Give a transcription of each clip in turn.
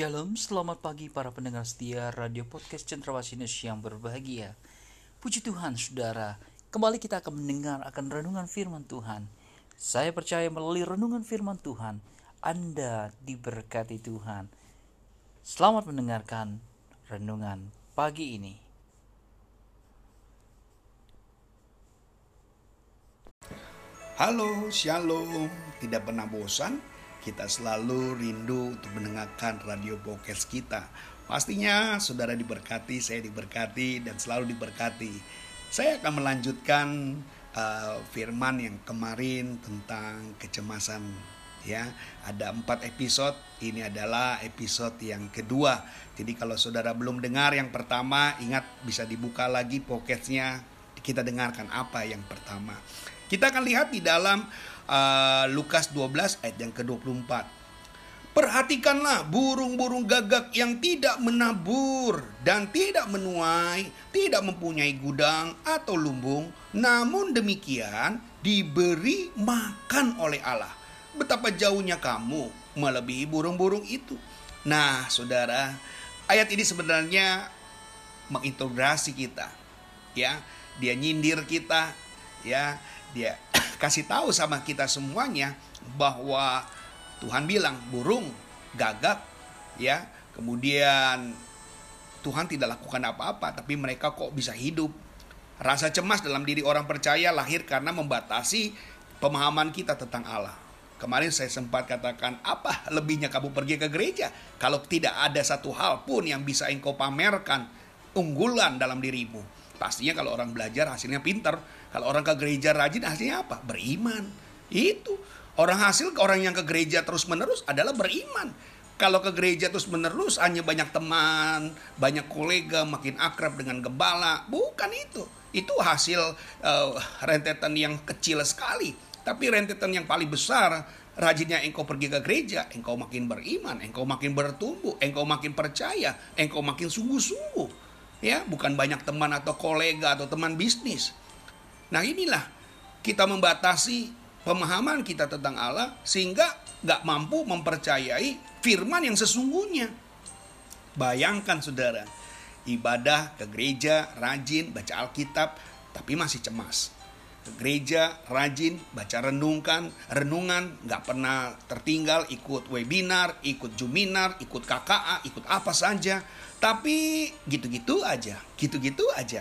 Shalom, selamat pagi para pendengar setia Radio Podcast Cendrawasines yang berbahagia. Puji Tuhan, saudara. Kembali kita akan mendengar akan renungan firman Tuhan. Saya percaya melalui renungan firman Tuhan, Anda diberkati Tuhan. Selamat mendengarkan renungan pagi ini. Halo, shalom. Tidak pernah bosan? Kita selalu rindu untuk mendengarkan radio podcast kita. Pastinya saudara diberkati, saya diberkati, dan selalu diberkati. Saya akan melanjutkan uh, firman yang kemarin tentang kecemasan. Ya, ada empat episode. Ini adalah episode yang kedua. Jadi kalau saudara belum dengar yang pertama, ingat bisa dibuka lagi podcastnya. Kita dengarkan apa yang pertama. Kita akan lihat di dalam uh, Lukas 12 ayat yang ke-24. Perhatikanlah burung-burung gagak yang tidak menabur dan tidak menuai, tidak mempunyai gudang atau lumbung, namun demikian diberi makan oleh Allah. Betapa jauhnya kamu melebihi burung-burung itu. Nah, saudara, ayat ini sebenarnya mengintegrasi kita. Ya, dia nyindir kita, ya, dia kasih tahu sama kita semuanya bahwa Tuhan bilang burung gagak ya kemudian Tuhan tidak lakukan apa-apa tapi mereka kok bisa hidup rasa cemas dalam diri orang percaya lahir karena membatasi pemahaman kita tentang Allah Kemarin saya sempat katakan, apa lebihnya kamu pergi ke gereja kalau tidak ada satu hal pun yang bisa engkau pamerkan unggulan dalam dirimu. Pastinya kalau orang belajar hasilnya pinter. Kalau orang ke gereja rajin hasilnya apa? Beriman. Itu. Orang hasil orang yang ke gereja terus menerus adalah beriman. Kalau ke gereja terus menerus hanya banyak teman, banyak kolega, makin akrab dengan gembala. Bukan itu. Itu hasil uh, rentetan yang kecil sekali. Tapi rentetan yang paling besar, rajinnya engkau pergi ke gereja, engkau makin beriman, engkau makin bertumbuh, engkau makin percaya, engkau makin sungguh-sungguh ya bukan banyak teman atau kolega atau teman bisnis. Nah inilah kita membatasi pemahaman kita tentang Allah sehingga nggak mampu mempercayai firman yang sesungguhnya. Bayangkan saudara, ibadah ke gereja, rajin, baca Alkitab, tapi masih cemas. Ke gereja, rajin, baca renungkan, renungan, nggak pernah tertinggal, ikut webinar, ikut juminar, ikut KKA, ikut apa saja tapi gitu-gitu aja, gitu-gitu aja.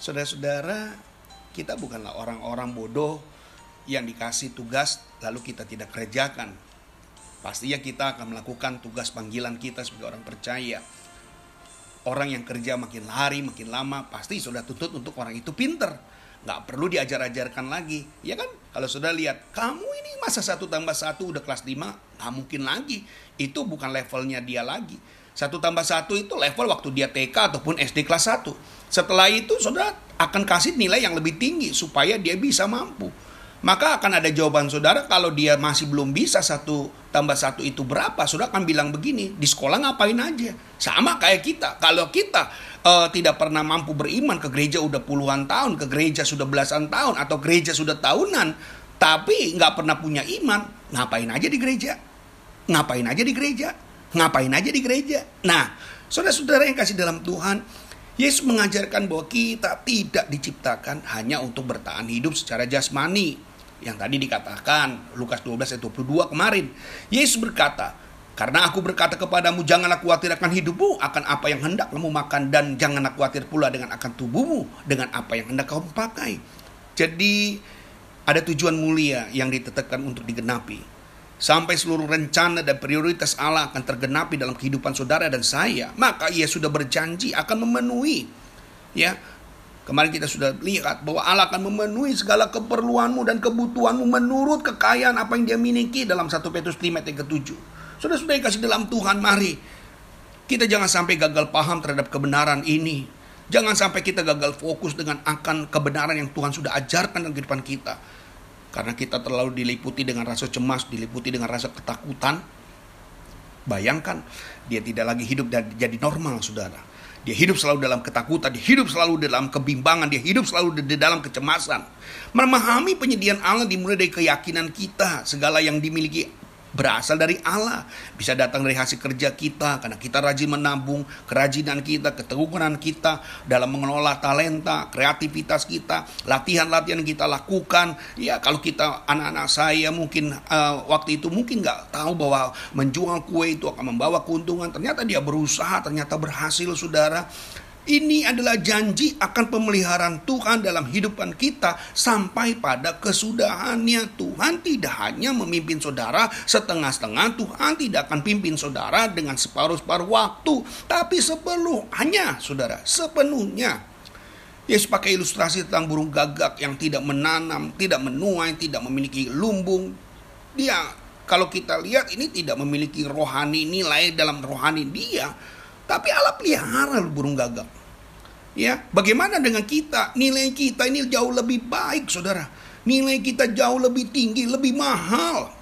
Saudara-saudara, kita bukanlah orang-orang bodoh yang dikasih tugas lalu kita tidak kerjakan. Pastinya kita akan melakukan tugas panggilan kita sebagai orang percaya. Orang yang kerja makin lari, makin lama, pasti sudah tuntut untuk orang itu pinter. Nggak perlu diajar-ajarkan lagi. Ya kan? Kalau sudah lihat, kamu ini masa satu tambah satu udah kelas 5, nggak mungkin lagi. Itu bukan levelnya dia lagi satu tambah satu itu level waktu dia TK ataupun SD kelas 1. Setelah itu saudara akan kasih nilai yang lebih tinggi supaya dia bisa mampu. Maka akan ada jawaban saudara kalau dia masih belum bisa satu tambah satu itu berapa. Saudara akan bilang begini, di sekolah ngapain aja. Sama kayak kita. Kalau kita uh, tidak pernah mampu beriman ke gereja udah puluhan tahun, ke gereja sudah belasan tahun, atau gereja sudah tahunan, tapi nggak pernah punya iman, ngapain aja di gereja? Ngapain aja di gereja? Ngapain aja di gereja? Nah, saudara-saudara yang kasih dalam Tuhan, Yesus mengajarkan bahwa kita tidak diciptakan hanya untuk bertahan hidup secara jasmani. Yang tadi dikatakan Lukas 12 ayat 22 kemarin. Yesus berkata, karena aku berkata kepadamu, janganlah khawatir akan hidupmu, akan apa yang hendak kamu makan, dan janganlah khawatir pula dengan akan tubuhmu, dengan apa yang hendak kamu pakai. Jadi, ada tujuan mulia yang ditetapkan untuk digenapi sampai seluruh rencana dan prioritas Allah akan tergenapi dalam kehidupan saudara dan saya, maka ia sudah berjanji akan memenuhi. Ya, kemarin kita sudah lihat bahwa Allah akan memenuhi segala keperluanmu dan kebutuhanmu menurut kekayaan apa yang dia miliki dalam 1 Petrus 5 ayat ke-7. Sudah-sudah dikasih dalam Tuhan, mari kita jangan sampai gagal paham terhadap kebenaran ini. Jangan sampai kita gagal fokus dengan akan kebenaran yang Tuhan sudah ajarkan dalam kehidupan kita karena kita terlalu diliputi dengan rasa cemas, diliputi dengan rasa ketakutan. Bayangkan, dia tidak lagi hidup dan jadi normal, saudara. Dia hidup selalu dalam ketakutan, dia hidup selalu dalam kebimbangan, dia hidup selalu di dalam kecemasan. Memahami penyediaan Allah dimulai dari keyakinan kita, segala yang dimiliki berasal dari Allah. Bisa datang dari hasil kerja kita karena kita rajin menabung, kerajinan kita, keteguhan kita dalam mengelola talenta, kreativitas kita, latihan-latihan kita lakukan. Ya kalau kita anak-anak saya mungkin uh, waktu itu mungkin nggak tahu bahwa menjual kue itu akan membawa keuntungan. Ternyata dia berusaha, ternyata berhasil saudara. Ini adalah janji akan pemeliharaan Tuhan dalam hidupan kita sampai pada kesudahannya. Tuhan tidak hanya memimpin saudara setengah-setengah, Tuhan tidak akan pimpin saudara dengan separuh-separuh waktu, tapi sepenuhnya, saudara, sepenuhnya. Yesus pakai ilustrasi tentang burung gagak yang tidak menanam, tidak menuai, tidak memiliki lumbung. Dia kalau kita lihat ini tidak memiliki rohani nilai dalam rohani dia, tapi Allah pelihara burung gagak. Ya, bagaimana dengan kita? Nilai kita ini jauh lebih baik, saudara. Nilai kita jauh lebih tinggi, lebih mahal.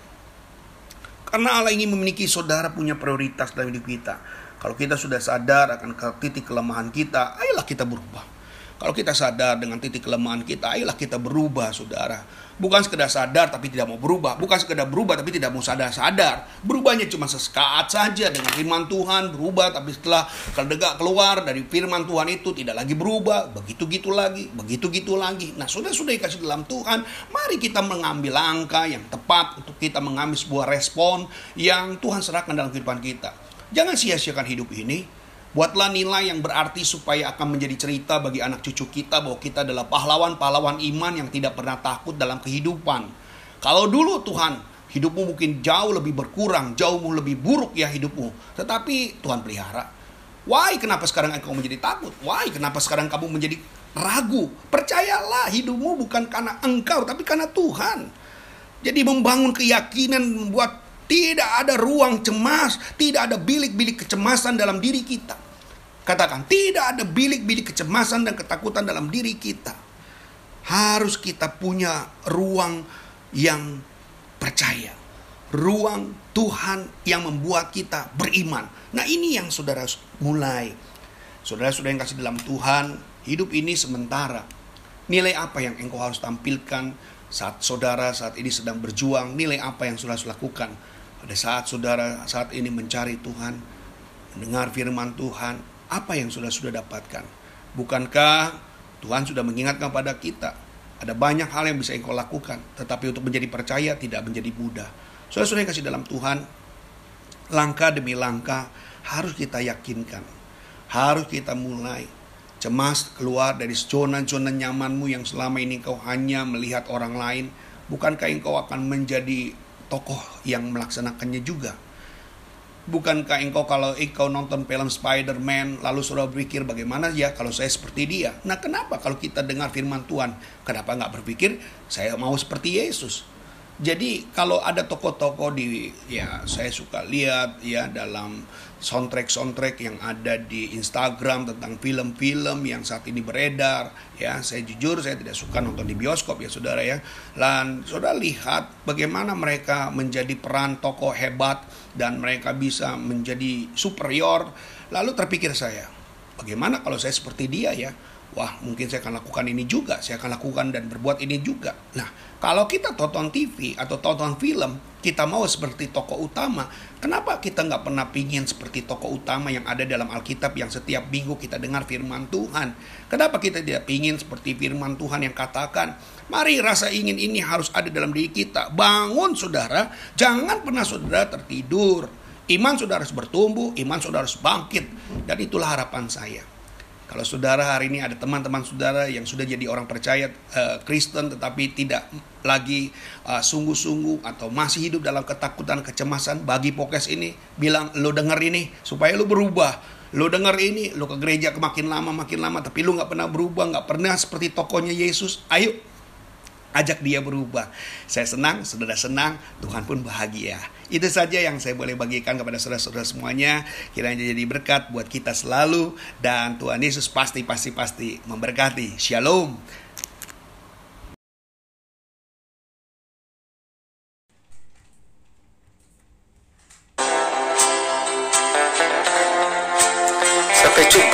Karena Allah ingin memiliki saudara punya prioritas dalam hidup kita. Kalau kita sudah sadar akan titik kelemahan kita, ayolah kita berubah. Kalau kita sadar dengan titik kelemahan kita, ayolah kita berubah, saudara. Bukan sekedar sadar tapi tidak mau berubah. Bukan sekedar berubah tapi tidak mau sadar-sadar. Berubahnya cuma sesaat saja dengan firman Tuhan. Berubah tapi setelah kedegak keluar dari firman Tuhan itu tidak lagi berubah. Begitu-gitu lagi. Begitu-gitu lagi. Nah sudah-sudah dikasih dalam Tuhan. Mari kita mengambil langkah yang tepat untuk kita mengambil sebuah respon yang Tuhan serahkan dalam kehidupan kita. Jangan sia-siakan hidup ini Buatlah nilai yang berarti supaya akan menjadi cerita bagi anak cucu kita bahwa kita adalah pahlawan-pahlawan iman yang tidak pernah takut dalam kehidupan. Kalau dulu Tuhan, hidupmu mungkin jauh lebih berkurang, jauh lebih buruk ya hidupmu. Tetapi Tuhan pelihara. Why kenapa sekarang engkau menjadi takut? Why kenapa sekarang kamu menjadi ragu? Percayalah hidupmu bukan karena engkau tapi karena Tuhan. Jadi membangun keyakinan membuat tidak ada ruang cemas, tidak ada bilik-bilik kecemasan dalam diri kita. Katakan, tidak ada bilik-bilik kecemasan dan ketakutan dalam diri kita. Harus kita punya ruang yang percaya. Ruang Tuhan yang membuat kita beriman. Nah ini yang saudara mulai. Saudara-saudara yang kasih dalam Tuhan, hidup ini sementara. Nilai apa yang engkau harus tampilkan saat saudara saat ini sedang berjuang? Nilai apa yang saudara lakukan? Pada saat saudara saat ini mencari Tuhan, mendengar firman Tuhan, apa yang sudah sudah dapatkan? Bukankah Tuhan sudah mengingatkan pada kita? Ada banyak hal yang bisa engkau lakukan, tetapi untuk menjadi percaya tidak menjadi mudah. Saudara-saudara yang kasih dalam Tuhan, langkah demi langkah harus kita yakinkan. Harus kita mulai cemas keluar dari zona-zona nyamanmu yang selama ini kau hanya melihat orang lain. Bukankah engkau akan menjadi tokoh yang melaksanakannya juga? Bukankah engkau kalau engkau nonton film Spider-Man lalu sudah berpikir bagaimana ya kalau saya seperti dia? Nah kenapa kalau kita dengar firman Tuhan, kenapa nggak berpikir saya mau seperti Yesus? Jadi kalau ada tokoh-tokoh di ya saya suka lihat ya dalam soundtrack-soundtrack yang ada di Instagram tentang film-film yang saat ini beredar ya. Saya jujur saya tidak suka nonton di bioskop ya saudara ya. Dan saudara lihat bagaimana mereka menjadi peran tokoh hebat dan mereka bisa menjadi superior. Lalu terpikir saya bagaimana kalau saya seperti dia ya wah mungkin saya akan lakukan ini juga, saya akan lakukan dan berbuat ini juga. Nah, kalau kita tonton TV atau tonton film, kita mau seperti tokoh utama, kenapa kita nggak pernah pingin seperti tokoh utama yang ada dalam Alkitab yang setiap minggu kita dengar firman Tuhan? Kenapa kita tidak pingin seperti firman Tuhan yang katakan, mari rasa ingin ini harus ada dalam diri kita. Bangun saudara, jangan pernah saudara tertidur. Iman saudara harus bertumbuh, iman saudara harus bangkit. Dan itulah harapan saya kalau saudara hari ini ada teman-teman saudara yang sudah jadi orang percaya uh, Kristen tetapi tidak lagi eh, sungguh-sungguh atau masih hidup dalam ketakutan, kecemasan, bagi pokes ini bilang lo denger ini supaya lo berubah. Lo denger ini, lo ke gereja makin lama makin lama tapi lo nggak pernah berubah, nggak pernah seperti tokonya Yesus. Ayo ajak dia berubah. Saya senang, saudara senang, Tuhan pun bahagia. Itu saja yang saya boleh bagikan kepada saudara-saudara semuanya. Kiranya jadi berkat buat kita selalu dan Tuhan Yesus pasti pasti pasti memberkati. Shalom. Sampai jumpa